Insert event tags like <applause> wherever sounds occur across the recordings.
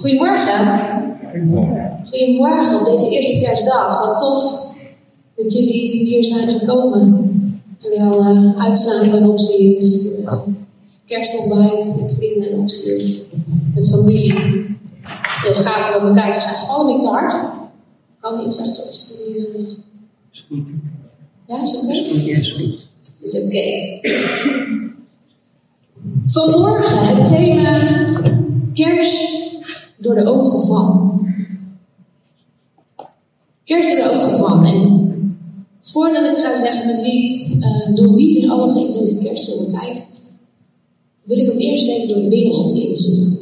Goedemorgen. Goedemorgen op deze eerste kerstdag. Wat tof dat jullie hier zijn gekomen. Terwijl uh, uitslapen een optie is. Kerstontbijt met vrienden een optie is. Met familie. Heel gaaf om elkaar te gaan. Galm ik te hard? Kan iets zachter of is het niet Is goed. Ja, is oké? Okay? Is goed. Is oké. Okay. Vanmorgen het thema kerst door de ogen van. Kerst door de ogen van. En voordat ik ga zeggen met wie, uh, door wie zich alles in deze kerst wil kijken, wil ik hem eerst even door de wereld inzoomen.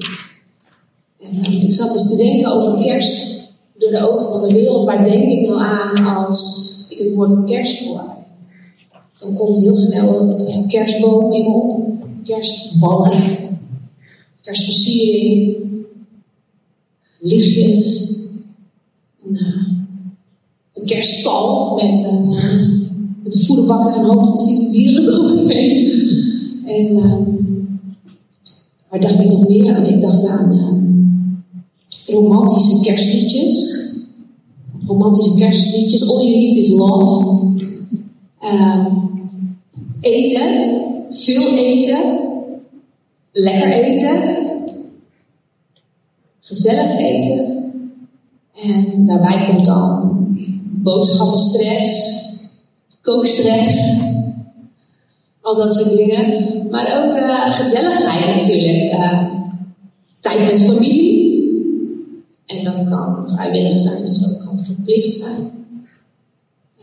En, uh, ik zat dus te denken over kerst door de ogen van de wereld. Waar denk ik nou aan als ik het woord kerst hoor? Dan komt heel snel een uh, kerstboom in me op, kerstballen, kerstversiering, lichtjes, een, uh, een kerststal met een, uh, met een voederbak en een hoop vieze dieren <laughs> eromheen. En uh, waar dacht ik nog meer aan? Ik dacht aan romantische kerstliedjes. Romantische kerstliedjes. All you need is love. eten. Veel eten. Lekker eten gezellig eten. En daarbij komt dan boodschappenstress, kookstress, al dat soort dingen. Maar ook uh, gezelligheid natuurlijk. Uh, tijd met familie. En dat kan vrijwillig zijn of dat kan verplicht zijn.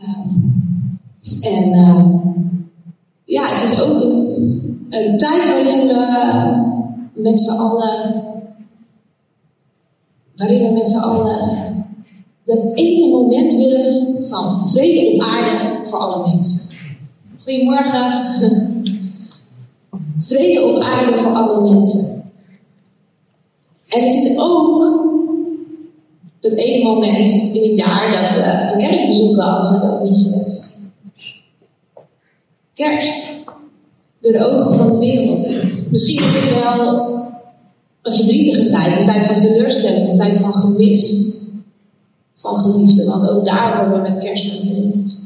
Um, en ja, het is ook een, een tijd waarin we met z'n allen waarin we met z'n allen dat ene moment willen van vrede op aarde voor alle mensen. Goedemorgen. <laughs> Vrede op aarde voor alle mensen. En het is ook dat ene moment in het jaar dat we een kerk bezoeken als we dat niet gewend zijn. Kerst. Door de ogen van de wereld. misschien is het wel een verdrietige tijd, een tijd van teleurstelling, een tijd van gemis van geliefden, want ook daar worden we met kerst herinnerd.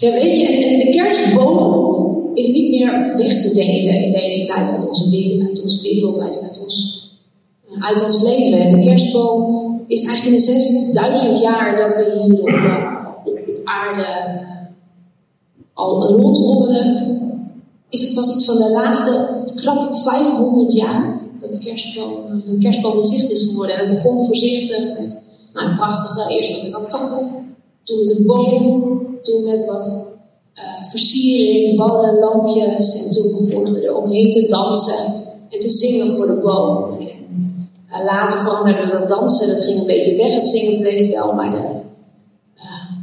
Ja, weet je, en, de kerstboom is niet meer weg te denken in deze tijd uit onze wereld, uit, onze wereld, uit, uit, ons, leven. En de kerstboom is eigenlijk in de 6000 jaar dat we hier op, uh, op aarde uh, al rondhobbelen, is het pas iets van de laatste krap 500 jaar dat de kerstboom, eh, de in zicht is geworden. En het begon voorzichtig met nou, prachtige, eerst met wat takken, toen met een boom, toen met wat uh, versiering, ballen, lampjes. En toen begonnen we er omheen te dansen en te zingen voor de boom. En, uh, later veranderde dat dansen, dat ging een beetje weg. Het zingen bleef wel, maar de,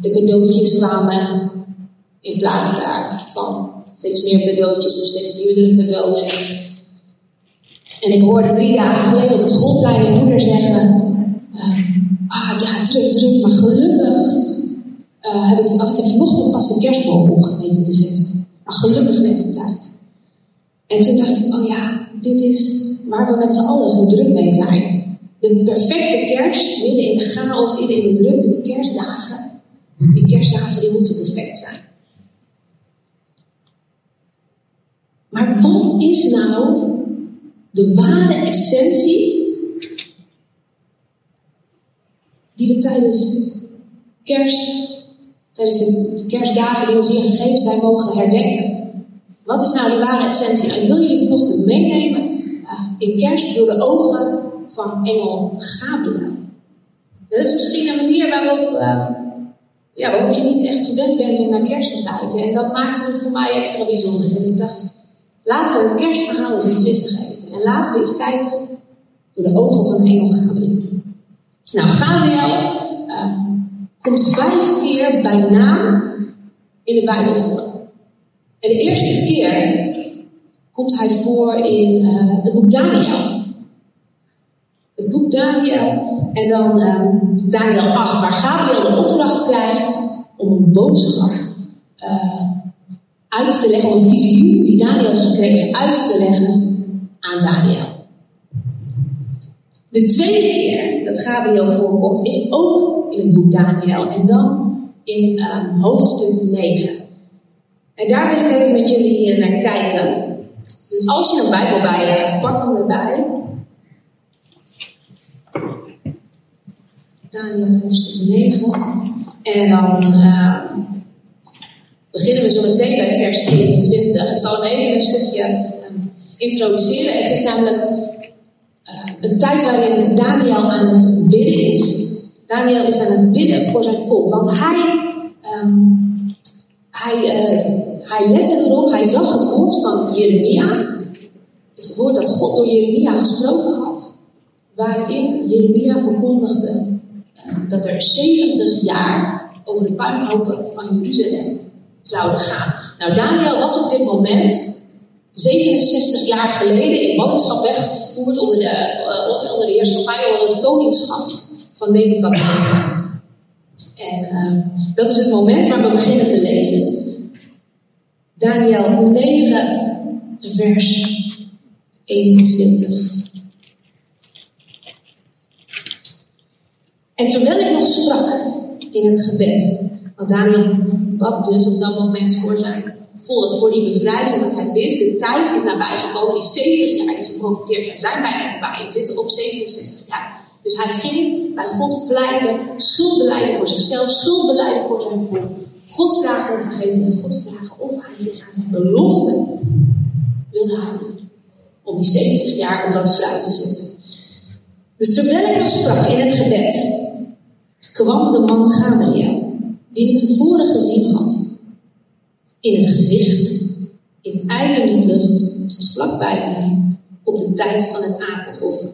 de cadeautjes kwamen in plaats daarvan steeds meer cadeautjes of steeds duurdere cadeaus. En ik hoorde drie dagen geleden op het schoolplein een moeder zeggen: uh, Ah ja, druk, druk, maar gelukkig uh, heb ik, ik heb vanochtend pas de kerstboom opgemeten te zetten. Maar gelukkig net op tijd. En toen dacht ik: Oh ja, dit is waar we met z'n allen zo druk mee zijn. De perfecte kerst, midden in de chaos, midden in de drukte, de kerstdagen. Die kerstdagen die moeten perfect zijn. Maar wat is nou de ware essentie die we tijdens kerst, tijdens de kerstdagen die ons hier gegeven zijn, mogen herdenken? Wat is nou die ware essentie? Nou, ik wil jullie vanochtend meenemen uh, in kerst door de ogen van engel Gabriel. Dat is misschien een manier waarop, uh, ja, waarop je niet echt gewend bent om naar kerst te kijken. En dat maakte het voor mij extra bijzonder. Dat ik dacht, Laten we het kerstverhaal eens een twist geven. En laten we eens kijken door de ogen van de engel Gabriel. Nou, Gabriel uh, komt vijf keer bij naam in de Bijbel voor. En de eerste keer komt hij voor in uh, het boek Daniel. Het boek Daniel en dan uh, Daniel 8, waar Gabriel de opdracht krijgt om een boodschap uit te leggen, of een visioen die Daniel heeft gekregen, uit te leggen aan Daniel. De tweede keer dat Gabriel voorkomt is ook in het boek Daniel en dan in um, hoofdstuk 9. En daar wil ik even met jullie naar kijken. Dus als je een Bijbel bij je hebt, pak hem erbij. Daniel hoofdstuk 9. En dan uh, beginnen we zo meteen bij vers 21. Ik zal hem even een stukje uh, introduceren. Het is namelijk uh, een tijd waarin Daniel aan het bidden is. Daniel is aan het bidden voor zijn volk. Want hij, um, hij, hij lette erop, hij zag het woord van Jeremia. Het woord dat God door Jeremia gesproken had. Waarin Jeremia verkondigde dat er 70 jaar over de puinhopen van Jeruzalem zouden gaan. Nou, Daniel was op dit moment 67 jaar geleden in ballingschap weggevoerd onder de, uh, onder de heerschappij, onder het koningschap van Nebuchadnezzar. En uh, dat is het moment waar we beginnen te lezen. Daniel 9, vers 21. En terwijl ik nog sprak in het gebed, want Daniel bad dus op dat moment voor zijn volk, voor die bevrijding, want hij wist, de tijd is nabijgekomen, die 70 jaar die geprofiteerd zijn, zijn bijna voorbij. We zitten op 67 jaar. Dus hij ging bij God pleiten, schuld beleiden voor zichzelf, schuld beleiden voor zijn volk. God vragen om vergeving en God vragen of hij zich aan zijn belofte wilde houden. Om die 70 jaar om dat vrij te zetten. Dus terwijl ik nog sprak in het gebed, kwam de man Gabriel, die ik tevoren gezien had, in het gezicht, in ijlende vlucht, tot vlakbij mij, op de tijd van het avondoffer.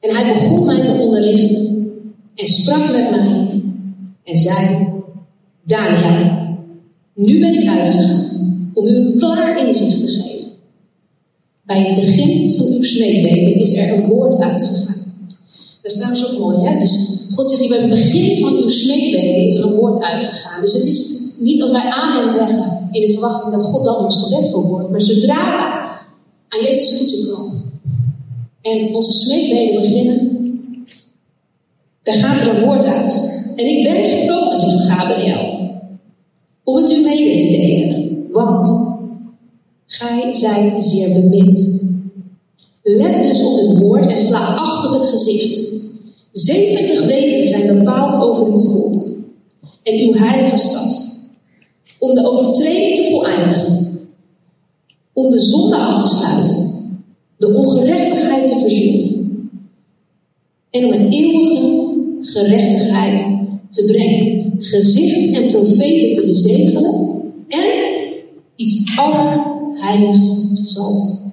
En hij begon mij te onderrichten en sprak met mij en zei, Daniel, nu ben ik uitgegaan om u een klaar inzicht te geven. Bij het begin van uw smeekbeden is er een woord uitgegaan. Dat is trouwens ook mooi, hè? Dus God zegt, bij het begin van uw smeekbeden is er een woord uitgegaan. Dus het is niet als wij amen zeggen in de verwachting dat God dan ons gebed verhoort. Maar zodra we aan Jezus voeten komen en onze smeekbeden beginnen, daar gaat er een woord uit. En ik ben gekomen, zegt Gabriel, om het u mede te delen. Want gij zijt zeer bemind. Let dus op het woord en sla acht op het gezicht 70 weken zijn bepaald over uw volk en uw heilige stad, om de overtreding te voleindigen, om de zonde af te sluiten, de ongerechtigheid te verzoenen. En om een eeuwige gerechtigheid te brengen, gezicht en profeten te bezegelen. En iets allerheiligst te zalven.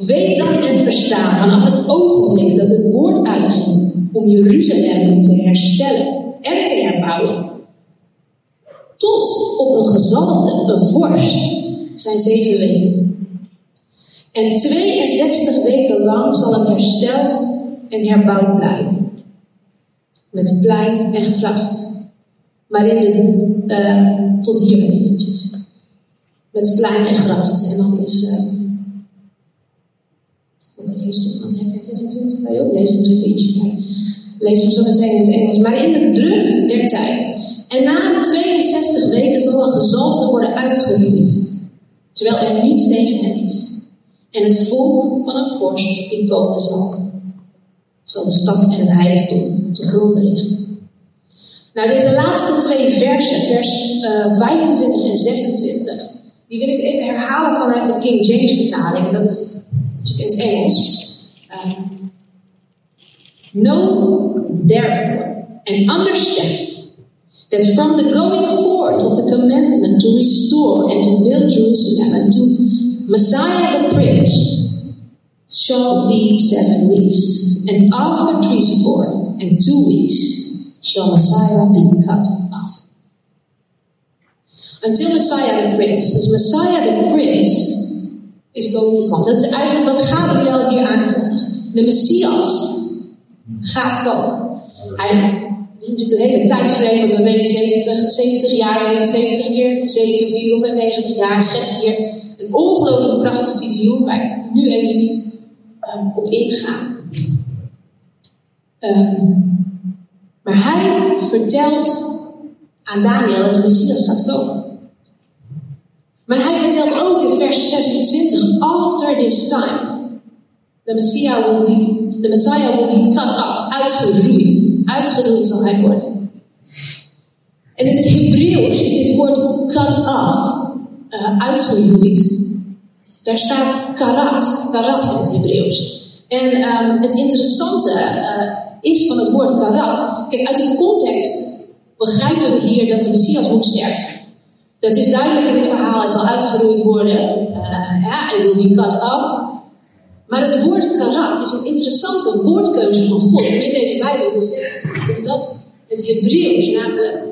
Weet dan en versta vanaf het ogenblik dat het woord uitging om Jeruzalem te herstellen en te herbouwen, tot op een gezalfde, een vorst, zijn zeven weken. En 62 weken lang zal het hersteld en herbouwd blijven. Met plein en gracht. Maar in de, uh, tot hier eventjes. Met plein en gracht. En dan is uh, wat heb jij 26 bij ook? Lees hem nog even ietsje. Lees hem zo meteen in het Engels. Maar in de druk der tijd. En na de 62 weken zal een gezalfde worden uitgeroeid, terwijl er niets tegen hem is. En het volk van een vorst die komen zal, zal de stad en het heiligdom te gronden richten. Nou, deze laatste twee versen, vers uh, eh, 25 en 26, die wil ik even herhalen vanuit de King James vertaling. En dat is het Engels. Um, know therefore and understand that from the going forth of the commandment to restore and to build Jerusalem and to Messiah the Prince shall be seven weeks, and after three score and two weeks shall Messiah be cut off. Until Messiah the Prince, dus Messiah the Prince is going to come. Dat is eigenlijk wat Gabriel hier aankondigt. De Messias gaat komen. Hij natuurlijk de hele tijdframe, want we weten 70, 70 jaar, weten 70 keer 7, 490 jaar. Schetst hier een ongelooflijk prachtig visioen waar ik nu even niet um, op ingaan. Ehm, maar hij vertelt aan Daniel dat de Messias gaat komen. Maar hij vertelt ook in vers 26, after this time, the Messiah will be, the Messiah will be cut off, uitgeroeid. Uitgeroeid zal hij worden. En in het Hebreeuws is dit woord cut off, uh, uitgeroeid. Daar staat karat, karat in het Hebreeuws. En um, het interessante uh, is van het woord karat. Kijk, uit de context begrijpen we hier dat de Messias moet sterven. Dat is duidelijk in dit verhaal, hij zal uitgeroeid worden. Uh, ja, hij will be cut off. Maar het woord karat is een interessante woordkeuze van God om in deze Bijbel te zetten. Omdat het Hebreeuws namelijk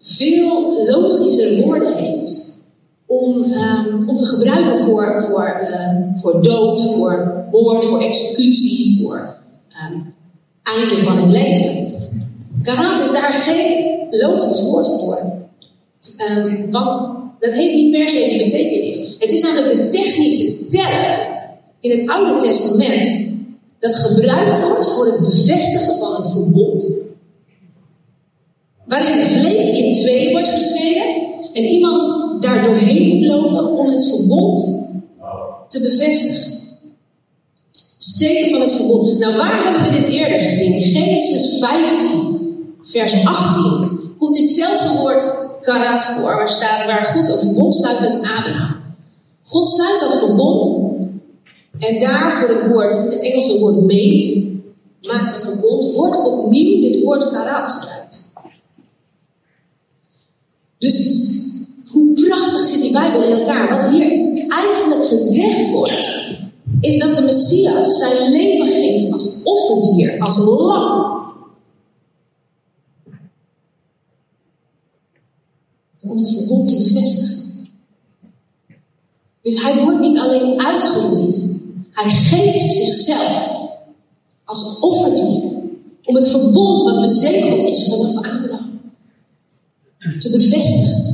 veel logischere woorden heeft om, um, om te gebruiken voor, voor, um, voor dood, voor moord, voor executie, voor um, einde van het leven. Karat is daar geen logisch woord voor. Want dat heeft niet per se die betekenis. Het is namelijk de technische term in het Oude Testament dat gebruikt wordt voor het bevestigen van een verbond. Waarin vlees in twee wordt gesneden en iemand daar doorheen moet lopen om het verbond te bevestigen. Steken van het verbond. Nou, waar hebben we dit eerder gezien? In Genesis 15, vers 18, komt ditzelfde woord karat voor, waar staat waar God een verbond sluit met Abraham. God sluit dat verbond en daar voor het woord, het Engelse woord meet, maakt een verbond, wordt opnieuw dit woord karat gebruikt. Dus hoe prachtig zit die Bijbel in elkaar? Wat hier eigenlijk gezegd wordt, is dat de Messias zijn leven geeft als offerdier, als lam. Om het verbond te bevestigen. Dus hij wordt niet alleen uitgeroeid, hij geeft zichzelf als offerdier om het verbond wat bezegeld is vanaf Abraham te bevestigen.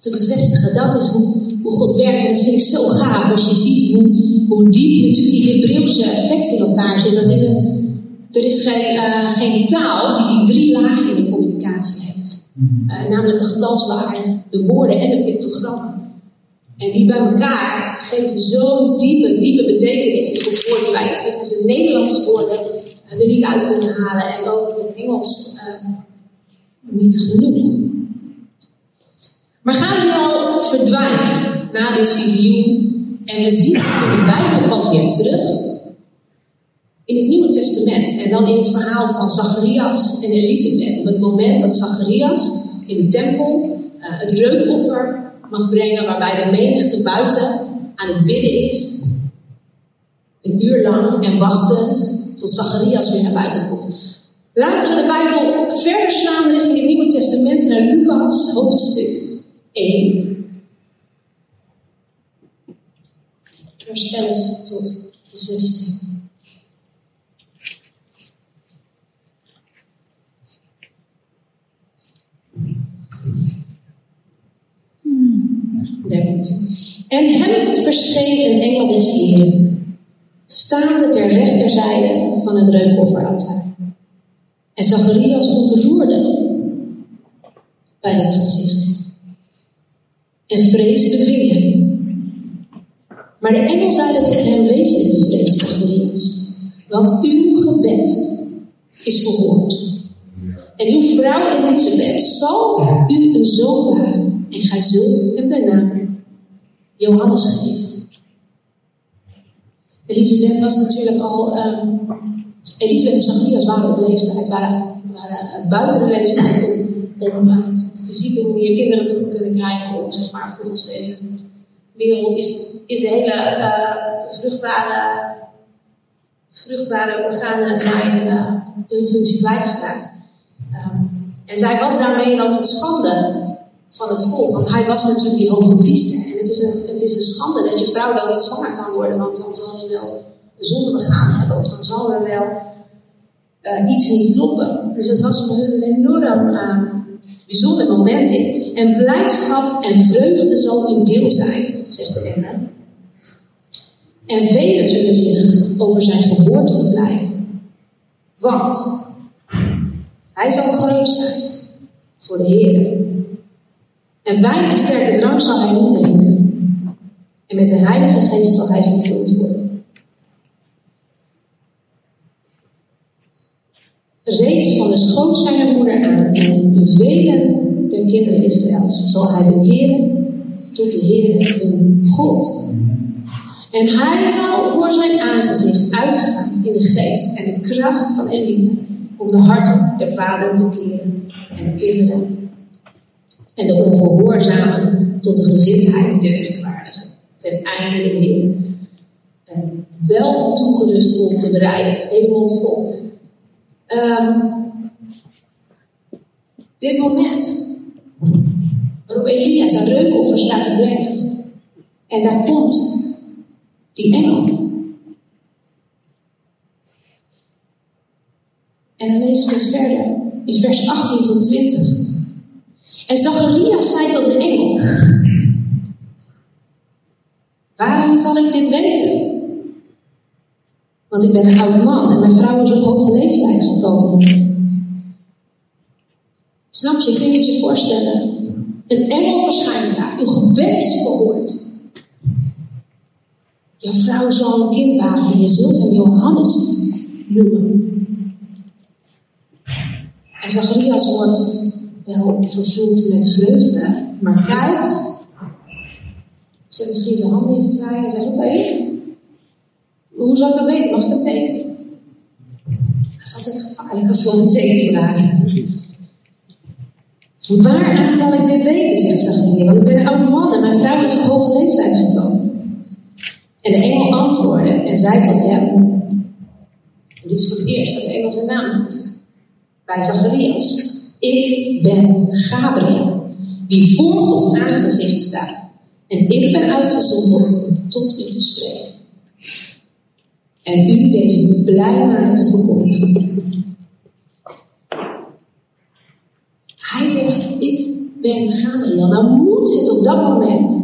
Te bevestigen, dat is hoe, hoe God werkt. En dat vind ik zo gaaf als je ziet hoe, hoe diep natuurlijk die Hebreeuwse tekst in elkaar zit. Dat is een, er is geen, uh, geen taal die die drie lagen in heeft. Uh, namelijk de getalswaarden, de woorden en de pictogrammen. En die bij elkaar geven zo'n diepe, diepe betekenis in het woord die wij met onze Nederlandse woorden uh, er niet uit kunnen halen. En ook in het Engels uh, niet genoeg. Maar Gabriel verdwijnt na dit visioen. En we zien in de Bijbel pas weer terug. In het Nieuwe Testament. En dan in het verhaal van Zacharias en Elisabeth. Op het moment dat Zacharias in de tempel uh, het reukoffer mag brengen, waarbij de menigte buiten aan het bidden is. Een uur lang en wachtend tot Zacharias weer naar buiten komt. Laten we de Bijbel verder slaan richting het Nieuwe Testament naar Lucas, hoofdstuk 1. Vers 11 tot 16. En hem verscheen een engel des Heren, staande ter rechterzijde van het reukofferaltaar. En Zacharias ontroerde bij dat gezicht. En vrees beving hem. Maar de engel zeide tot hem, wees niet bevreesd, Zacharias, want uw gebed is verhoord. En uw vrouw Elisabeth zal u een zoon baren, en gij zult hem de naam Johannes gegeven. Elisabeth was natuurlijk al. Um, Elisabeth en Zacharias waren op leeftijd, waren, waren buiten de leeftijd om, om uh, fysieke manier kinderen te kunnen krijgen. Om, zeg maar, volgens deze wereld is, is de hele uh, vruchtbare, vruchtbare organen zijn uh, hun functie kwijtgeraakt. Um, en zij was daarmee dan tot schande van het volk. Want hij was natuurlijk die hoge priester. En het is, een, het is een schande dat je vrouw dan niet zwanger kan worden, want dan zal je wel zonde begaan hebben, of dan zal er wel uh, iets niet kloppen. Dus het was voor hun een enorm uh, bijzonder moment in. En blijdschap en vreugde zal uw deel zijn, zegt de engel. En velen zullen zich over zijn geboorte verblijden. Want hij zal groot zijn voor de Heer. En wijn en sterke drank zal hij niet drinken. En met de Heilige Geest zal hij vervuld worden. Reeds van de schoot zijn moeder aan en velen der kinderen Israëls zal hij bekeren tot de Heer hun God. En hij zal voor zijn aangezicht uitgaan in de geest en de kracht van Elia, om de harten der vaderen te keren en de kinderen en de ongehoorzamen tot de gezindheid der rechtvaardigen, ten einde de Heer wel toegerust volk te bereiden, helemaal vol. Um, dit moment waarop Elia zijn reukoffer staat te brengen. En daar komt die engel. En dan lezen we verder in vers 18 tot 20. En Zacharias zei tot de engel: Waarom zal ik dit weten? Want ik ben een oude man en mijn vrouw is op hoge leeftijd gekomen. Snap je, kun je het je voorstellen? Een engel verschijnt daar. Uw gebed is verhoord. Jouw vrouw zal een kind baren en je zult hem Johannes noemen. En Zacharias wordt wel vervuld met vreugde, maar kijkt. Zet misschien zijn handen in zijn zaai en zegt: Oké, hoe zal ik dat weten? Mag ik een teken? Dat is altijd gevaarlijk als we een teken vragen. Waaraan zal ik dit weten, zegt Zachariah, want ik ben een oude man en mijn vrouw is op hoge leeftijd gekomen. En de engel antwoordde en zei tot hem, en dit is voor het eerst dat de engel zijn naam noemt, bij Zacharias, ik ben Gabriel, die voor Gods aangezicht staat. En ik ben uitgezonden om tot u te spreken. En u deze blijmaren te verkondigen. Hij zegt, ik ben Gabriel. Nou moet het op dat moment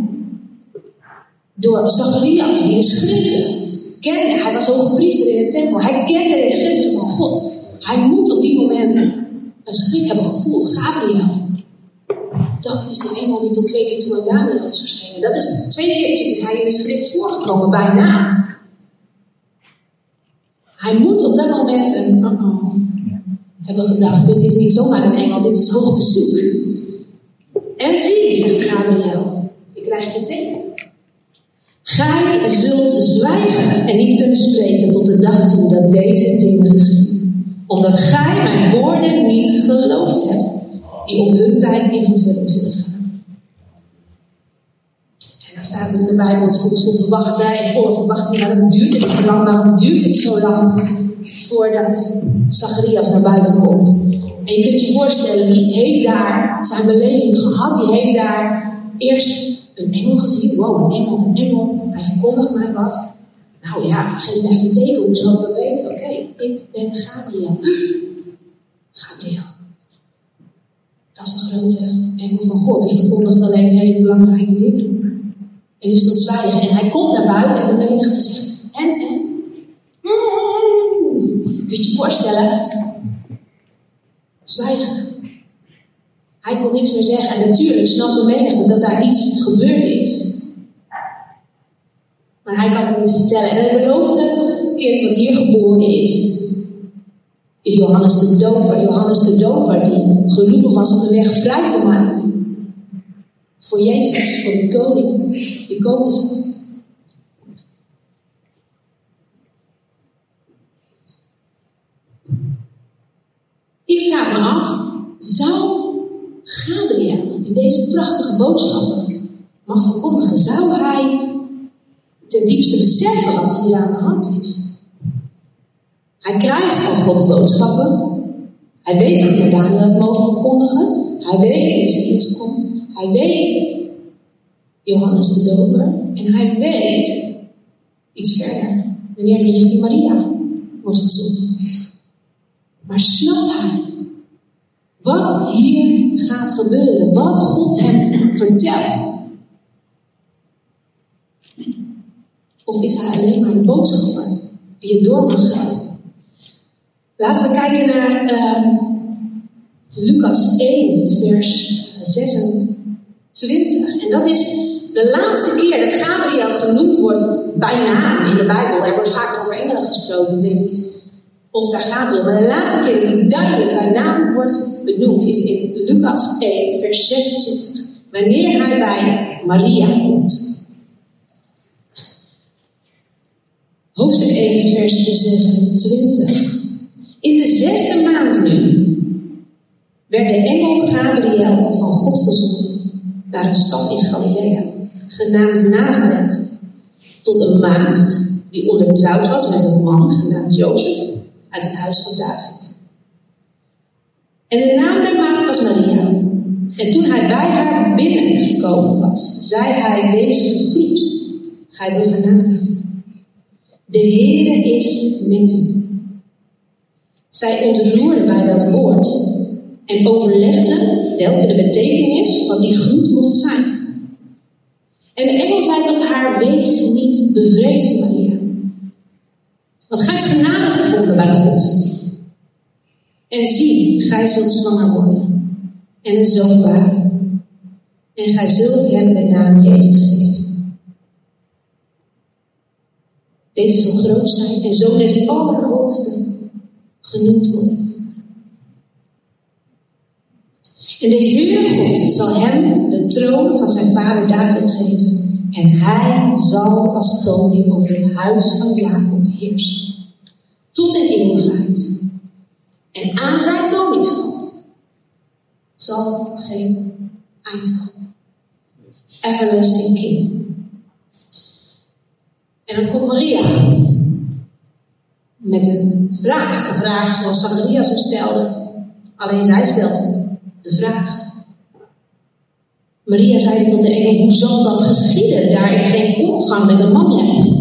door Zacharias, die de schriften kende. Hij was hoge priester in de tempel. Hij kende de schriften van God. Hij moet op die moment een schrik hebben gevoeld. Gabriel. Dat is de engel die tot twee keer toe aan Daniel is verschenen. Dat is de twee keer toen is hij in de schrift voorgekomen bij naam. Hij moet op dat moment een uh -oh, hebben gedacht: dit is niet zomaar een engel, dit is hoog bezoek. En zie, zegt Gabriel, je krijgt je teken. Gij zult zwijgen en niet kunnen spreken tot de dag toe dat deze dingen geschieden. Omdat gij mijn woorden niet geloofd hebt, die op hun tijd in vervulling zullen gaan. En dan staat er in de Bijbel, het stond te wachten in volle verwachting. Waarom duurt het zo lang? Waarom duurt het zo lang voordat Zacharias naar buiten komt? En je kunt je voorstellen, die heeft daar zijn beleving gehad. Die heeft daar eerst een engel gezien. Wow, een engel, een engel. Hij verkondigt mij wat. Nou ja, geef me even een teken, hoe zal dat weten? Ik ben Gabriel. Gabriel. Dat is een grote engel van God. Die verkondigt alleen hele belangrijke dingen. En nu tot zwijgen. En hij komt naar buiten en de menigte zegt: En, en? Kun je je voorstellen? Zwijgen. Hij kon niks meer zeggen. En natuurlijk snapt de menigte dat daar iets gebeurd is. Maar hij kan het niet vertellen. En het beloofde kind wat hier geboren is, is Johannes de Doper. Johannes de Doper die geroepen was om de weg vrij te maken. Voor Jezus, voor de koning die komen zal. Ik vraag me af, zou Gabriel, die deze prachtige boodschappen mag verkondigen, zou hij ten diepste beseffen wat hier aan de hand is? Hij krijgt van God de boodschappen. Hij weet wat hij Daniel heeft mogen verkondigen. Hij weet dat Messias komt. Hij weet Johannes de Doper. En hij weet iets verder, wanneer hij richting Maria wordt gezonden. Maar snapt hij wat hier gaat gebeuren? Wat God hem vertelt? Of is hij alleen maar de boodschapper die het door mag geven? Laten we kijken naar uh, Lucas 1, vers 26. En dat is de laatste keer dat Gabriel genoemd wordt bij naam in de Bijbel. Er wordt vaak over engelen gesproken, ik weet niet of daar Gabriel. Maar de laatste keer dat hij duidelijk bij naam wordt benoemd is in Lucas 1, vers 26. Wanneer hij bij Maria komt. Hoofdstuk 1, vers 26. In de zesde maand nu werd de engel Gabriel van God gezonden naar een stad in Galilea, genaamd Nazareth, tot een maagd die ondertrouwd was met een man genaamd Jozef uit het huis van David. En de naam der maagd was Maria. En toen hij bij haar binnengekomen was, zei hij: Wees gegroet, gij begenadigd. De Heere is met u. Zij ontroerde bij dat woord en overlegde welke de betekenis van die groet mocht zijn. En de engel zei tot haar: Wees niet bevreesd, Maria. Want gij hebt genade gevonden bij God. En zie, gij zult zwanger worden en een zoon baren. En gij zult hem de naam Jezus geven. Deze zal groot zijn en zo des Allerhoogste genoemd worden. En de Heere God zal hem de troon van zijn vader David geven. En hij zal als koning over het huis van Jacob heersen. Tot in eeuwigheid. En aan zijn koningschap zal geen eind komen. Everlasting King. En dan komt Maria met een vraag. Een vraag zoals Zacharias hem stelde. Alleen zij stelt de vraag. Maria zei tot de engel, hoe zal dat geschieden, daar ik geen omgang met een man heb?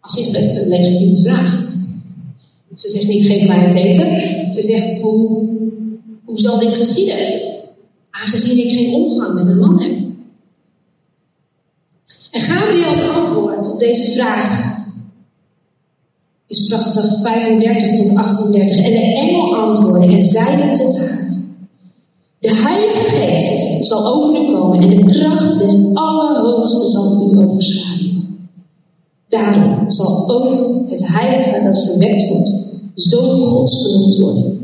Als zich best een legitieme vraag. Ze zegt niet, geef mij een teken. Ze zegt, hoe, hoe zal dit geschieden? Aangezien ik geen omgang met een man heb. En Gabriels antwoord op deze vraag is prachtig, 35 tot 38. En de engel antwoordde en zeide tot haar. De Heilige Geest zal over u komen en de kracht des Allerhoogste zal u overschaduwen. Daarom zal ook het Heilige dat verwekt wordt, Zoon Gods genoemd worden.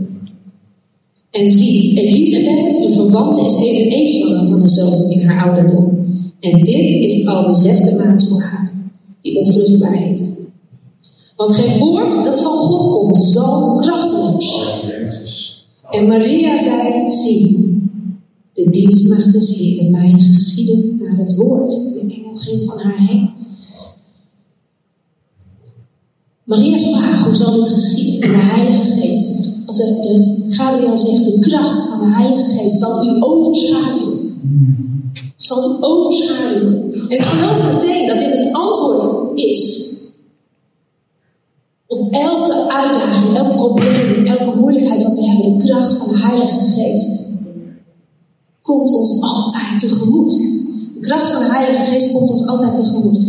En zie, Elisabeth, uw verwante, is eveneens zwanger van een zoon in haar ouderdom. En dit is al de zesde maand voor haar, die onvruchtbaar heet. Want geen woord dat van God komt, zal krachteloos. En Maria zei, zie, de dienstmacht des Heeren mij geschieden naar het woord. De engel ging van haar heen. Maria's vraag, hoe zal dit geschieden? En de Heilige Geest of de, de Gabriel zegt, de kracht van de Heilige Geest zal u overschaduwen. Zal u overschaduwen. En ik geloof meteen dat dit het antwoord is op elke uitdaging, elk probleem, elke moeilijkheid wat we hebben. De kracht van de Heilige Geest komt ons altijd tegemoet. De kracht van de Heilige Geest komt ons altijd tegemoet.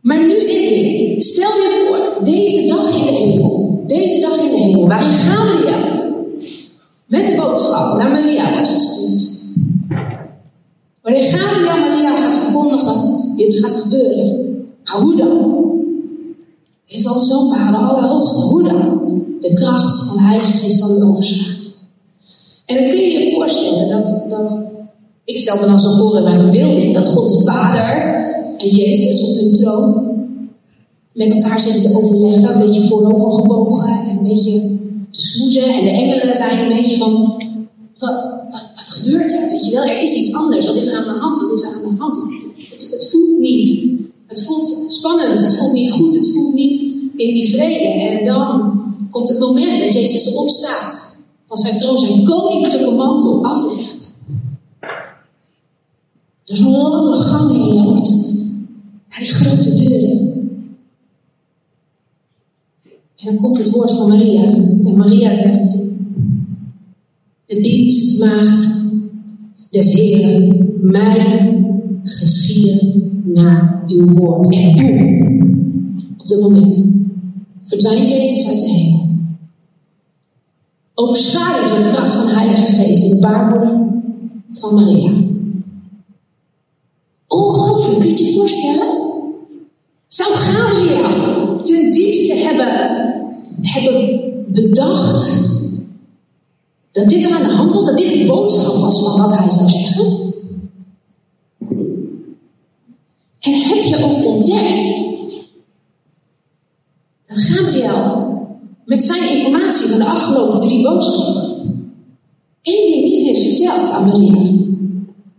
Maar nu dit ding. Stel je voor, deze dag in de hemel. Deze dag in de hemel, waarin Gabriel met de boodschap naar Maria wordt gestuurd. Wanneer Gabriel Maria gaat verkondigen, dit gaat gebeuren. Maar hoe dan? Je zal zo'n paar de Allerhoogste. Hoe dan? De kracht van de Heilige Geest zal u overslaan. En dan kun je je voorstellen dat, dat ik stel me dan zo voor in mijn verbeelding, dat God de Vader en Jezus op hun troon met elkaar zitten te overleggen, een beetje voorover gebogen en een beetje te smoezen. En de engelen zijn een beetje van, wat, wat, wat gebeurt er? Weet je wel, er is iets anders. Wat is er aan de hand? Wat is er aan de hand? Het, het voelt niet. Het voelt spannend, het voelt niet goed, het voelt niet in die vrede. En dan komt het moment dat Jezus opstaat van zijn troon zijn koninklijke mantel aflegt. Er een lange gang in loopt naar die grote deuren. En dan komt het woord van Maria. En Maria zegt: De dienstmaagd des Heren, mij geschieden naar uw woord. En op dat moment verdwijnt Jezus uit de hemel. Overschaduwd door de kracht van de Heilige Geest in de baarmoeder van Maria. Ongelooflijk, kun je je voorstellen? Zou Gabriel ten diepste hebben, hebben bedacht dat dit er aan de hand was, dat dit een boodschap was van wat hij zou zeggen? En heb je ook ontdekt Gabriel met zijn informatie van de afgelopen drie boodschappen één ding niet heeft verteld aan Maria.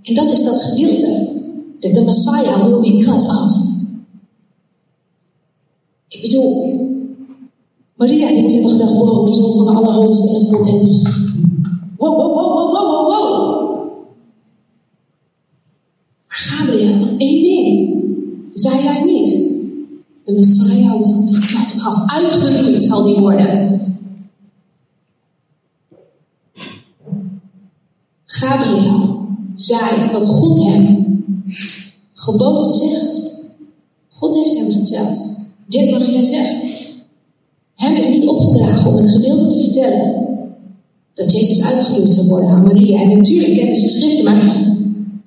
En dat is dat gedeelte dat de Messiah will be cut off. Ik bedoel, Maria die moet hebben gedacht, wow, de zoon van de Allerhoogste en, en wow, wow, wow, wow, wow, wow. Maar Gabriel, één ding, zei hij niet. De Messiah will be. Uitgeroeid zal die worden. Gabriel zei wat God hem gebood te zeggen. God heeft hem verteld. Dit mag jij zeggen. Hem is niet opgedragen om het gedeelte te vertellen dat Jezus uitgegroeid zou worden aan Maria. En natuurlijk kennen ze schriften, maar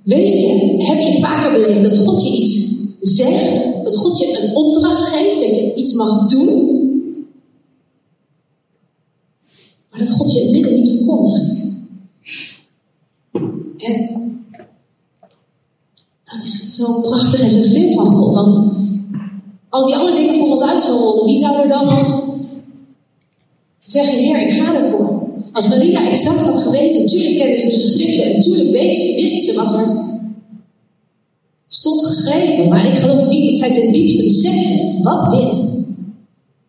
weet je, heb je vaker beleefd dat God je iets zegt, dat God je een opdracht geeft, dat je iets mag doen, maar dat God je het midden niet verkondigt. En dat is zo prachtig en zo slim van God. Want als die alle dingen voor ons uit zouden rollen, wie zou er dan nog zeggen: Heer, ik ga ervoor? Als Maria exact had geweten, natuurlijk kende ze de schriften en natuurlijk weet ze, wist ze wat er stond geschreven. Maar ik geloof niet dat zij ten diepste beseft wat dit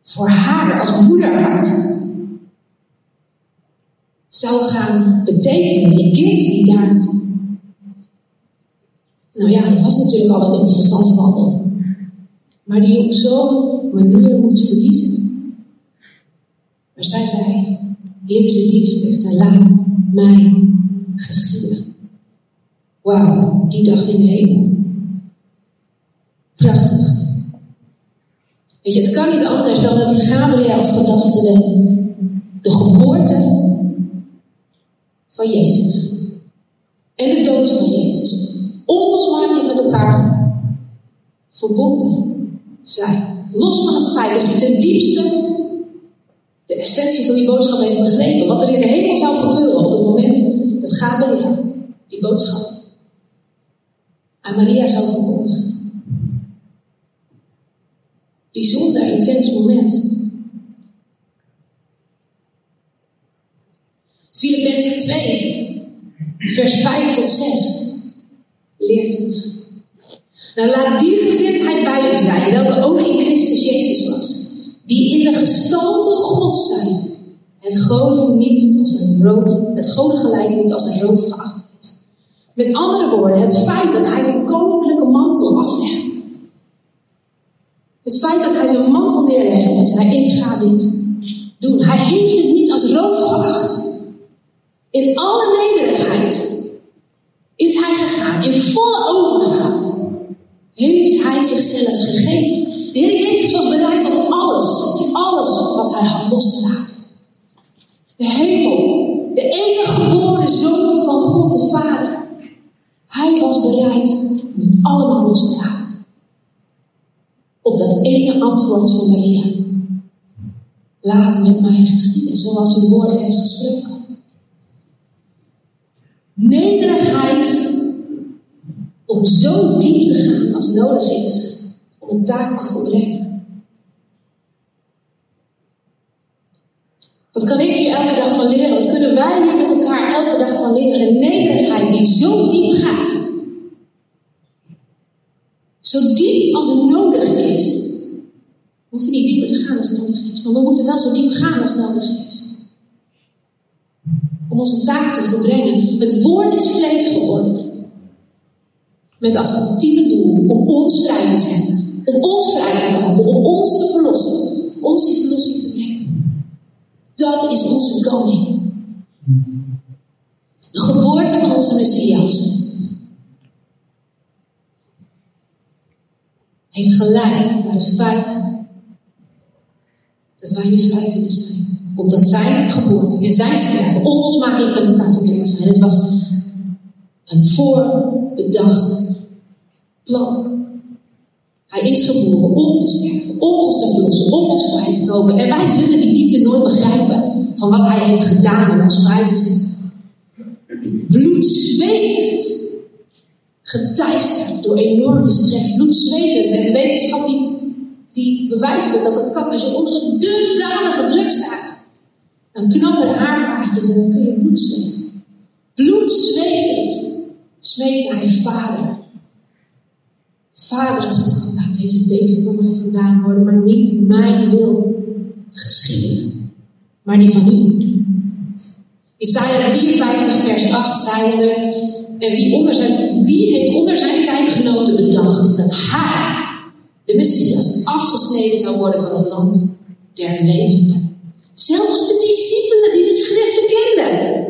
voor haar als moederhart zou gaan betekenen. Je kind die daar. Nou ja, het was natuurlijk al een interessante wandel. Maar die op zo'n manier moet verliezen. Maar zij zei, Heer is dienst en laat mij geschieden. Wauw, die dag in de hemel. Prachtig. Weet je, het kan niet anders dan dat in Gabriels gedachten de, de geboorte van Jezus en de dood van Jezus onlosmakelijk met elkaar verbonden zijn. Los van het feit dat hij ten diepste de essentie van die boodschap heeft begrepen. Wat er in de hemel zou gebeuren op het moment dat Gabriel die boodschap aan Maria zou verkondigen. Bijzonder intens moment. Filippenzen 2, vers 5 tot 6 leert ons. Nou, laat die gezindheid bij u zijn, welke ook in Christus Jezus was, die in de gestalte God zijn, het goden niet als een roof, het goden gelijk niet als een roof geacht heeft. Met andere woorden, het feit dat hij zijn koninklijke mantel aflegt. Het feit dat hij zijn mantel neerlegt en zei, ik ga dit doen. Hij heeft het niet als roof geacht. In alle nederigheid is hij gegaan, in volle overgave. Heeft hij zichzelf gegeven. De Heer Jezus was bereid om alles, alles wat hij had los te laten. De hemel, de enige geboren zoon van God de Vader. Hij was bereid om het allemaal los te laten. Op dat ene antwoord van Maria. Laat met mij geschieden, zoals uw woord heeft gesproken. Nederigheid om zo diep te gaan als nodig is om een taak te volbrengen. Wat kan ik hier elke dag van leren? Wat kunnen wij hier met elkaar elke dag van leren? Een nederigheid die zo diep gaat. Zo diep als het nodig is. We hoeven niet dieper te gaan als nodig is, maar we moeten wel zo diep gaan als nodig is om onze taak te volbrengen. Het woord is vlees geworden. Met als ultieme doel om ons vrij te zetten. Om ons vrij te kopen. Om ons te verlossen. Ons die verlossing te brengen. Dat is onze koning. De geboorte van onze Messias. Heeft geleid naar het feit dat wij nu vrij kunnen zijn. Omdat zijn geboorte en zijn sterven onlosmakelijk met elkaar verbonden zijn. Het was een voorbedacht plan. Hij is geboren om te sterven, om ons te verlossen, om ons vrij te kopen. En wij zullen die diepte nooit begrijpen van wat hij heeft gedaan om ons vrij te zetten. Bloedzwetend. Geteisterd door enorme stress. Bloedzwetend. En de wetenschap die, die bewijst dat dat kan. Als je onder een dusdanige druk staat, dan knappen de haarvaartjes en dan kun je bloed zweten. Bloedzwetend smeekte hij vader. Vader, als het laat deze beker voor mij vandaan worden, maar niet mijn wil geschieden, maar die van u. Isaiah 53, vers 8 zei er, en wie, onder zijn, wie heeft onder zijn tijdgenoten bedacht dat hij, de Messias, afgesneden zou worden van het land der levenden. Zelfs de discipelen die de schriften kenden.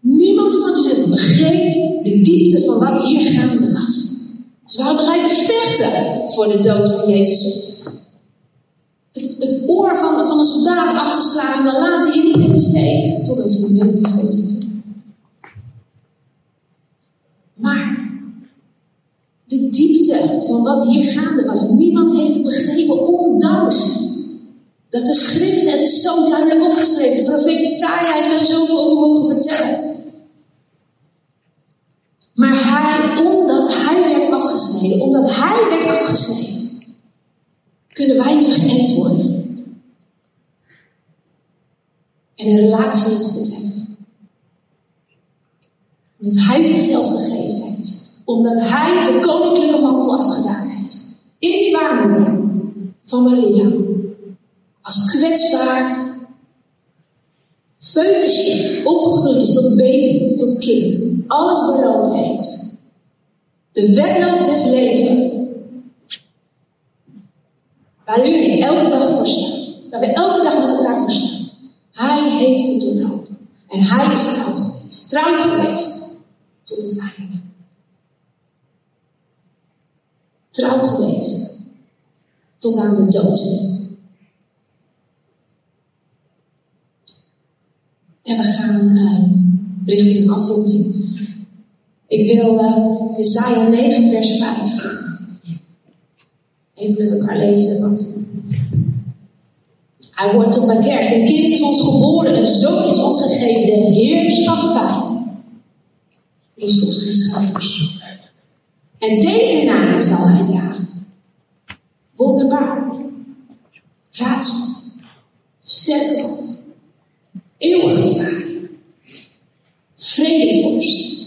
Niemand van hen begreep de diepte van wat hier gaande was. Ze waren bereid te vechten voor de dood van Jezus het, oor van, van een soldaat af te slaan, dan laten je niet in de steek, totdat ze hem in de steek lieten. Maar de diepte van wat hier gaande was, niemand heeft het begrepen, ondanks dat de schriften, het is zo duidelijk opgeschreven. De profeet Isaiah heeft er zoveel over mogen vertellen. Maar hij, omdat hij werd afgesneden, omdat hij werd afgesneden, kunnen wij nu geënt worden. En een relatie met vertellen. Omdat Hij zichzelf gegeven heeft. Omdat Hij zijn koninklijke mantel afgedaan heeft. In die baarmoeder van Maria. Als kwetsbaar foetusje opgegroeid is tot baby, tot kind. Alles doorlopen heeft. De wedloop des levens Waar u ik elke dag voor staan. Waar we elke dag met elkaar voor staan. Hij heeft het doorlopen. En hij is trouw geweest. Trouw geweest. Tot het einde. Trouw geweest. Tot aan de dood. En we gaan uh, richting een afronding. Ik wil uh, Jesaja 9 vers 5 even met elkaar lezen. Want hij wordt op mijn kerst. Een kind is ons geboren, een zoon is ons gegeven, de heerschappij. Is ons. En deze naam zal hij dragen. Wonderbaar. Raadsel. Sterke God. Eeuwige Vader. Vredevorst.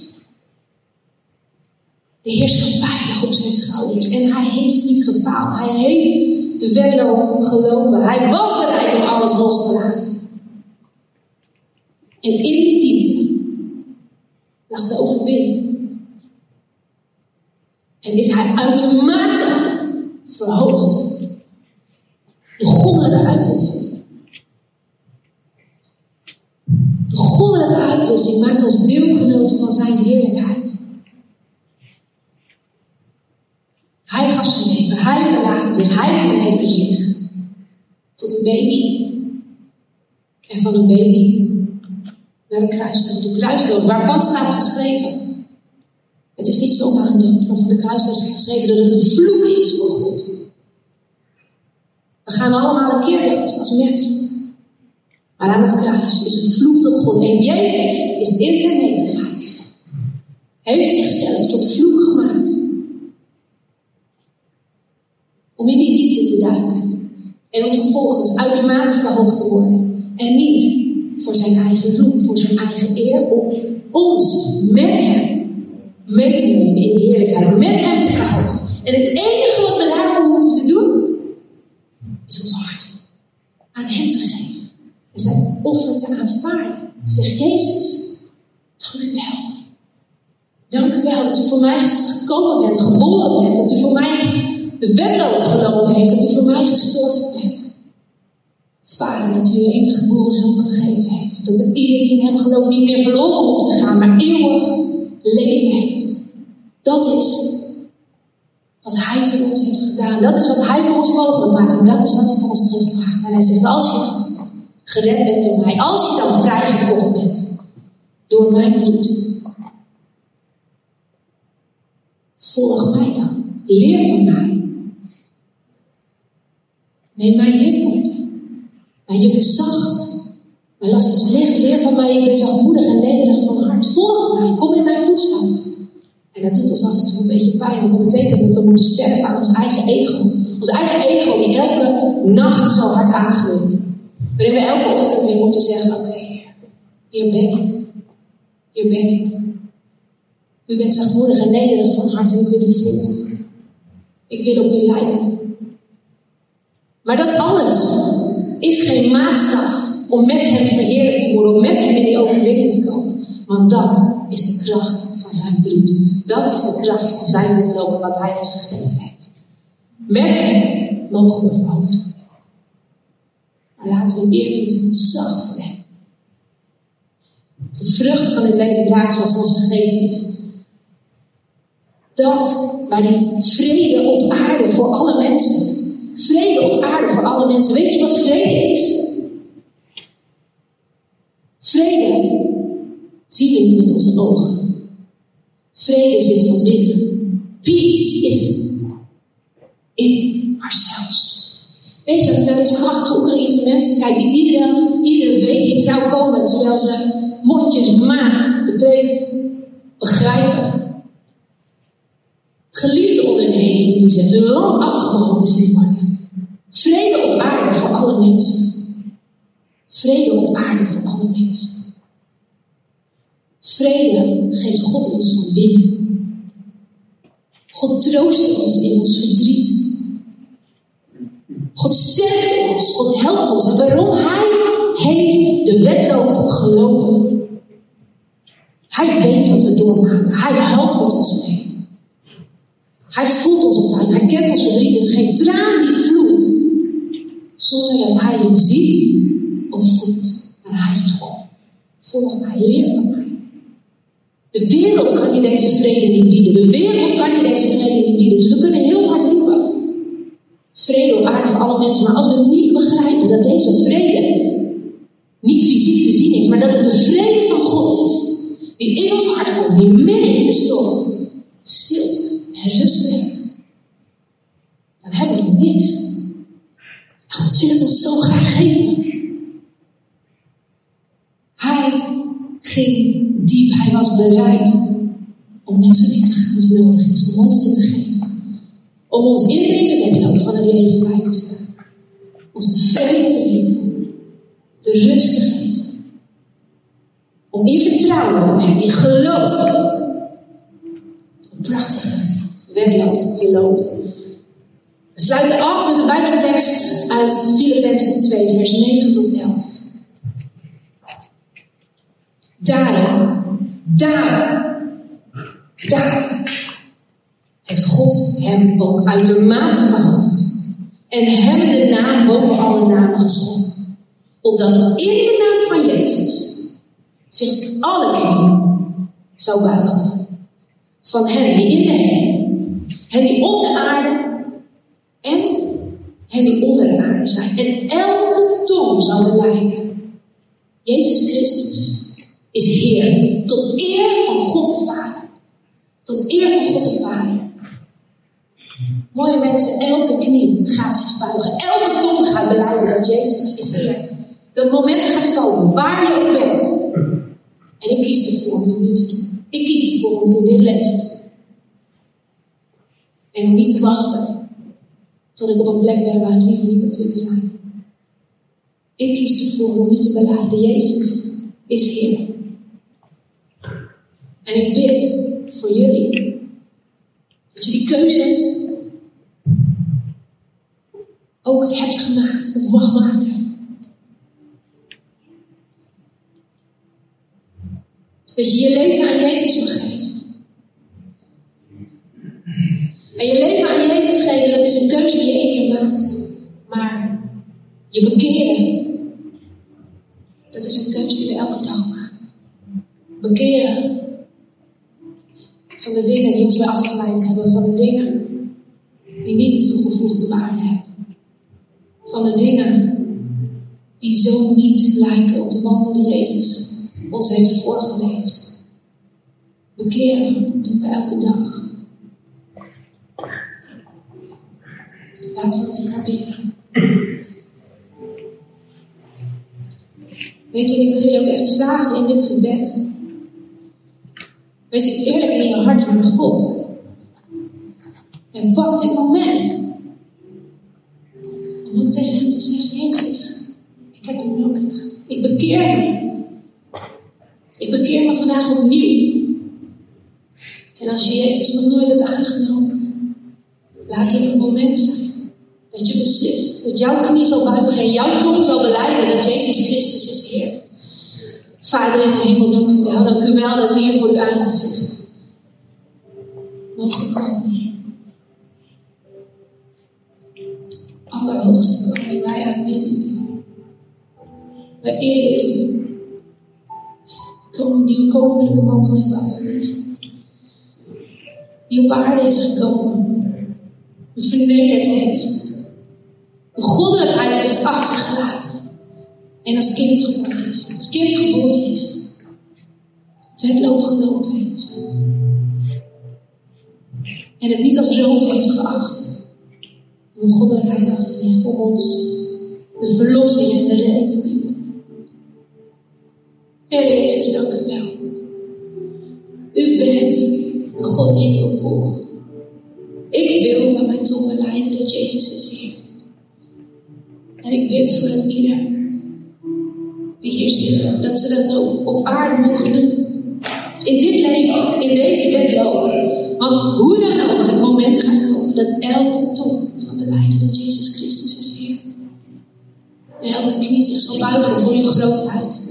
De heerschappij lag op zijn schouders. En hij heeft niet gefaald. Hij heeft de wedloop gelopen. Hij was bereid om alles los te laten. En in die diepte lag de overwinning. En is hij uitermate verhoogd. De goddelijke uitwisseling. De goddelijke uitwisseling maakt ons deelgenoten van zijn heerlijkheid. Hij gaf zijn leven, hij verlaagde zich, hij vernederde zich. Tot een baby. En van een baby naar de kruisdood. De kruisdood, waarvan staat geschreven. Het is niet zomaar een dood, maar van de kruisdood staat geschreven dat het een vloek is voor God. We gaan allemaal een keer dood als mens. Maar aan het kruis is een vloek tot God. En Jezus is in zijn nederigheid. Heeft zichzelf tot vloek gemaakt om in die diepte te duiken. En om vervolgens uitermate verhoogd te worden. En niet voor zijn eigen roem, voor zijn eigen eer, om ons met hem mee te nemen in de heerlijkheid, met hem te verhogen. En het enige wat we daarvoor hoeven te doen, is ons hart aan hem te geven. En zijn offer te aanvaarden. Zegt Jezus, dank u wel. Dank u wel dat u voor mij gekomen bent, geboren bent, dat u voor mij de wedloop gelopen heeft, dat u voor mij gestorven bent. Vader, dat u uw enige geboren zoon gegeven heeft. Dat ieder die in hem gelooft niet meer verloren hoeft te gaan, maar eeuwig leven heeft. Dat is wat Hij voor ons heeft gedaan. Dat is wat Hij voor ons mogelijk maakt. En dat is wat Hij voor ons terugvraagt. En Hij zegt, als je gered bent door mij, als je dan vrijgekocht bent door mijn bloed, volg mij dan. Leer van mij. Neem mijn juk op. Mijn juk is zacht. Mijn last is licht. Leer van mij. Ik ben zachtmoedig en nederig van hart. Volg mij. Kom in mijn voetstappen. En dat doet ons af en toe een beetje pijn, want dat betekent dat we moeten sterven aan ons eigen ego. Ons eigen ego die elke nacht zo hard aangreept. Waarin we elke ochtend weer moeten zeggen: Oké, hier ben ik. Hier ben ik. U bent zachtmoedig en nederig van hart en ik wil u volgen. Ik wil op u lijden. Maar dat alles is geen maatstaf om met hem verheerlijk te worden, om met hem in die overwinning te komen. Want dat is de kracht van zijn bloed. Dat is de kracht van zijn lopen wat hij ons gegeven heeft. Met hem mogen we verhoogd worden. Maar laten we eerbied en ontzag voor hem. De vruchten van het leven dragen zoals ons gegeven is. Dat waar die vrede op aarde voor alle mensen. Vrede op aarde voor alle mensen. Weet je wat vrede is? Vrede zien we niet met onze ogen. Vrede zit van binnen. Peace is in ourselves. Weet je, als ik naar deze prachtige Oekraïnse mensen kijk, die iedere, iedere week in trouw komen, terwijl ze mondjesmaat de preek begrijpen. Geliefden om hen heen verliezen, hun land afgebroken zien worden. Vrede op aarde voor alle mensen. Vrede op aarde voor alle mensen. Vrede geeft God ons van binnen. God troost ons in ons verdriet. God sterkt ons, God helpt ons. En waarom? Hij heeft de wedloop gelopen. Hij weet wat we doormaken. Hij helpt met ons mee. Hij voelt ons pijn. Hij kent ons verdriet. Het is geen traan die vloeit. Zonder dat hij hem ziet of voelt. Maar hij zegt, kom, volg mij, leer van mij. De wereld kan je deze vrede niet bieden. De wereld kan je deze vrede niet bieden. Dus we kunnen heel hard roepen. Vrede op aarde voor alle mensen. Maar als we niet begrijpen dat deze vrede niet fysiek te zien is, maar dat het de vrede van God is, die in ons hart komt, die midden in de storm stilte en rust brengt, dan hebben we niks. God wil het ons zo graag geven. Hij ging diep, hij was bereid om net zo diep te gaan als nodig is, om ons te geven. Om ons in deze wedloop van het leven bij te staan. Ons de vrede te bieden, de rust te geven. Om in vertrouwen op hem, in geloof, een prachtige wedloop te lopen. We sluiten af met de Bijbeltekst uit Filippenzen 2, vers 9 tot 11. Daar, daar, daar heeft God hem ook uitermate verhoogd. En hem de naam boven alle namen geschonken. Opdat in de naam van Jezus zich alle knieën zou buigen. Van hen die in de hemel, hen die op de aarde en hen die onder de aarde zijn. En elke tong zou beleiden. Jezus Christus is Heer. Tot eer van God de Vader. Tot eer van God de Vader. Mooie mensen, elke knie gaat zich buigen. Elke tong gaat beleiden dat Jezus is Heer. Dat moment gaat komen, waar je ook bent. En ik kies ervoor om nu te doen. Ik kies ervoor om het in dit leven te doen. En niet te wachten tot ik op een plek ben waar ik liever niet had willen zijn. Ik kies ervoor om nu te beleiden, Jezus is Heer. En ik bid voor jullie dat je die keuze ook hebt gemaakt of mag maken. Dat je je leven aan Jezus mag geven. En je leven aan Jezus geven, dat is een keuze die je één keer maakt. Maar je bekeren, dat is een keuze die we elke dag maken. Bekeren van de dingen die ons weer afgeleid hebben, van de dingen die niet de toegevoegde waarde hebben. Van de dingen die zo niet lijken op de wandel die Jezus ons heeft voorgeleefd. Bekeren doen we elke dag. Laten we het elkaar bidden. Weet je, ik wil jullie ook echt vragen in dit gebed. Wees eerlijk in je hart met God. En pak dit moment. Om ook tegen hem te zeggen: Jezus, ik heb u nodig. Ik bekeer me. Ik bekeer me vandaag opnieuw. En als je Jezus nog nooit hebt aangenomen, laat dit het moment zijn dat je beslist. Dat jouw knie zal buigen en jouw tong zal beleiden dat Jezus Christus is Heer. Vader in de hemel, dank u wel. Dank u wel dat we hier voor uw aangezicht mogen komen. Allerhoogste koning, wij aanbidden u. Wij eren u. Koning die uw koninklijke mantel heeft afgelegd. Die op aarde is gekomen. Het vernederd heeft de goddelijkheid heeft achtergelaten. En als kind geboren is. Als kind geboren is. Wedloop gelopen heeft. En het niet als roof heeft geacht. Om goddelijkheid af te leggen. Om ons de verlossing en te redden te bieden. Heer Jezus, dank u wel. U bent de God die ik wil volgen. Ik wil met mijn tong beleiden dat Jezus is Heer. En ik bid voor een ieder die hier zit, dat ze dat ook op aarde mogen doen. In dit leven, in deze wedloop. Want hoe dan ook het moment gaat komen dat elke tong zal beleiden dat Jezus Christus is Heer. En elke knie zich zal buigen voor uw grootheid.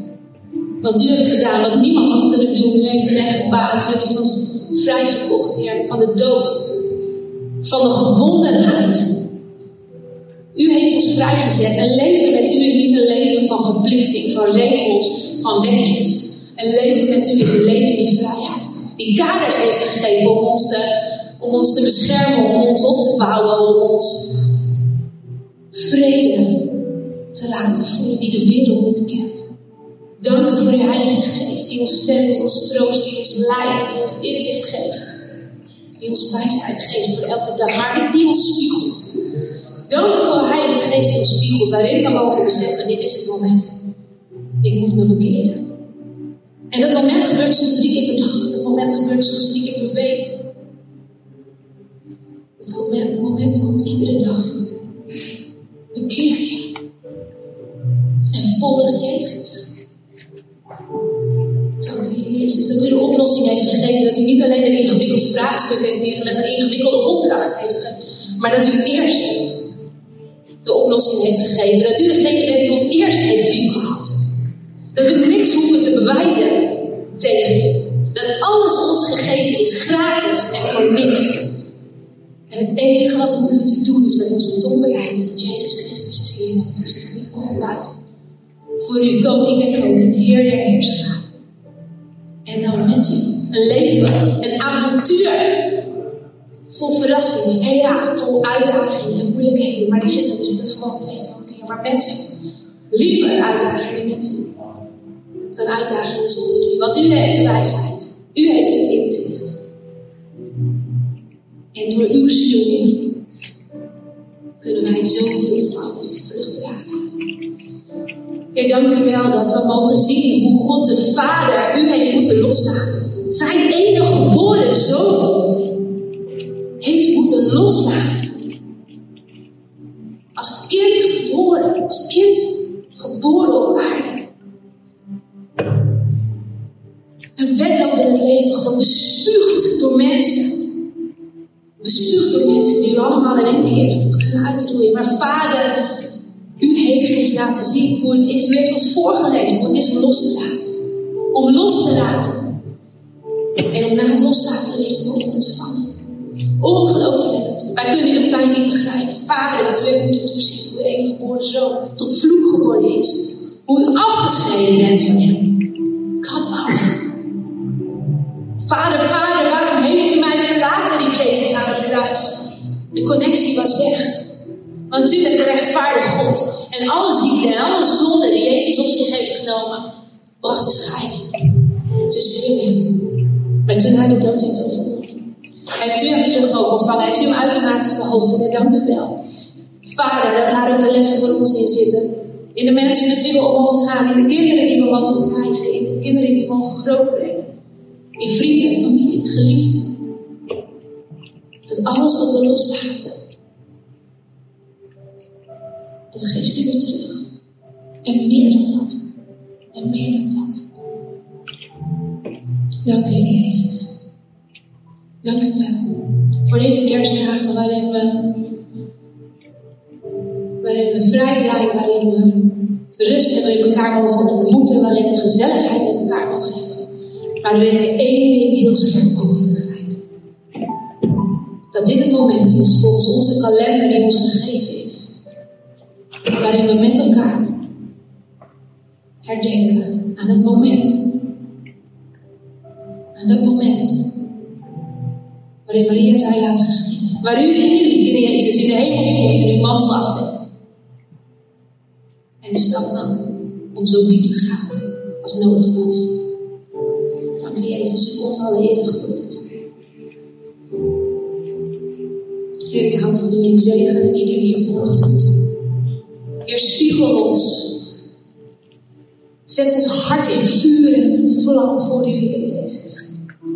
Wat u hebt gedaan, wat niemand had kunnen doen. U heeft de weg gebaand. U heeft ons vrijgekocht, Heer, van de dood. Van de gebondenheid. U heeft ons vrijgezet. Een leven met u is niet een leven van verplichting, van regels, van wetjes. Een leven met u is een leven in vrijheid. Die kaders heeft gegeven om ons te, om ons te beschermen, om ons op te bouwen, om ons vrede te laten voelen die de wereld niet kent. Dank u voor uw Heilige Geest die ons stemt, ons troost, die ons leidt, die ons inzicht geeft. Die ons wijsheid geeft voor elke dag, maar die ons spiegelt. Dank voor de Heilige Geest die ons spiegelt, waarin we mogen beseffen: dit is het moment. Ik moet me bekeren. En dat moment gebeurt soms drie keer per dag. Dat moment gebeurt soms drie keer per week. Het moment, moment komt iedere dag. Bekeer je. En volg Jezus. Dank u, Jezus, dat u de oplossing heeft gegeven. Dat u niet alleen een ingewikkeld vraagstuk heeft neergelegd, een ingewikkelde opdracht heeft gegeven. Maar dat u eerst de oplossing heeft gegeven. U degene bent die ons eerst heeft liefgehad. Dat we niks hoeven te bewijzen tegen. Dat alles ons gegeven is, gratis en voor niks. En het enige wat we hoeven te doen is met onze tong beleiden dat Jezus Christus is Heer. Dat we zich niet buigen. Voor uw koning der koningen, Heer der heerschaar. En dan met u een leven, een avontuur Vol verrassingen en ja, vol uitdagingen en moeilijkheden. Maar die zitten er in het gewone leven ook in. Maar u. Liever uitdagingen met u. Dan uitdagingen zonder u. Want u heeft de wijsheid. U heeft het inzicht. En door uw stuur kunnen wij zoveel veelvoudige vrucht dragen. Heer, dank u wel dat we mogen zien hoe God de Vader u heeft moeten loslaten. Zijn enige geboren zoon loslaten. Als kind geboren, als kind geboren op aarde. Een wedloop in het leven, gewoon bespuugd door mensen. Bespuugd door mensen die u allemaal in één keer het kunnen uitroeien. Maar Vader, u heeft ons laten zien hoe het is. U heeft ons voorgeleefd hoe het is om los te laten. Om los te laten. En om na het loslaten weer te mogen ontvangen. Ongelooflijk. Wij kunnen uw pijn niet begrijpen. Vader, dat heeft moeten toezien hoe uw enige geboren zoon tot vloek geworden is. Hoe u afgescheiden bent van hem. Kat af. Vader, vader, waarom heeft u mij verlaten, die Jezus aan het kruis? De connectie was weg. Want u bent de rechtvaardige God. En alle ziekte en alle zonde die Jezus op zich heeft genomen, bracht de scheiding tussen u en hem. Maar toen hij de dood heeft overwonnen, heeft u hem terug mogen ontvangen, heeft u hem uitermate verhoogd. En dank u wel. Vader, dat daar ook de lessen voor ons in zitten. In de mensen met wie we om mogen gaan, in de kinderen die we mogen krijgen, in de kinderen die we mogen grootbrengen. In vrienden, familie, geliefden. Dat alles wat we loslaten, dat geeft u weer terug. Waarin we vrij zijn, waarin we rust hebben in elkaar mogen ontmoeten, waarin we gezelligheid met elkaar mogen hebben, waarin we één ding heel scherp mogen begrijpen. Dat dit het moment is volgens onze kalender die ons gegeven is, waarin we met elkaar herdenken aan het moment. Aan dat moment waarin Maria zei laat geschieden. Waar u u, Heer Jezus, in de hemel stond en uw mantel afdeed. En de stap nam om zo diep te gaan als nodig was. Dank u Jezus, u komt alle eer en glorie toe. Heer, ik hou van u en zegen ieder hier vanochtend. Heer, spiegel ons. Zet ons hart in vuur en vlam voor u, Heer Jezus.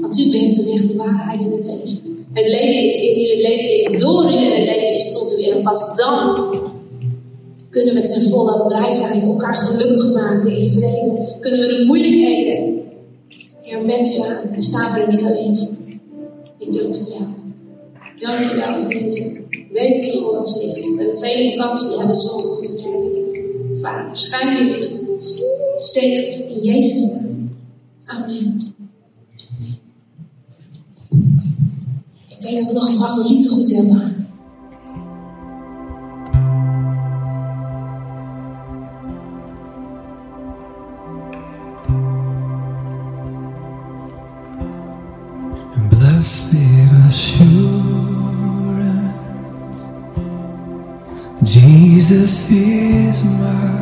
Want u bent de weg, de waarheid en het leven. Het leven is in u, het leven is door u en het leven is tot u. En pas dan kunnen we ten volle blij zijn, elkaar gelukkig maken in vrede. Kunnen we de moeilijkheden Heer, met u aan en staan we er niet alleen voor. Ik dank u wel. Dank u wel voor deze week die voor ons ligt. We hebben vele vakantie hebben zo goed te werken. Vader, schijn uw licht in ons. Zegt in Jezus' naam. Amen. Nog lied te goed hebben. Blessed assurance, Jesus is mine,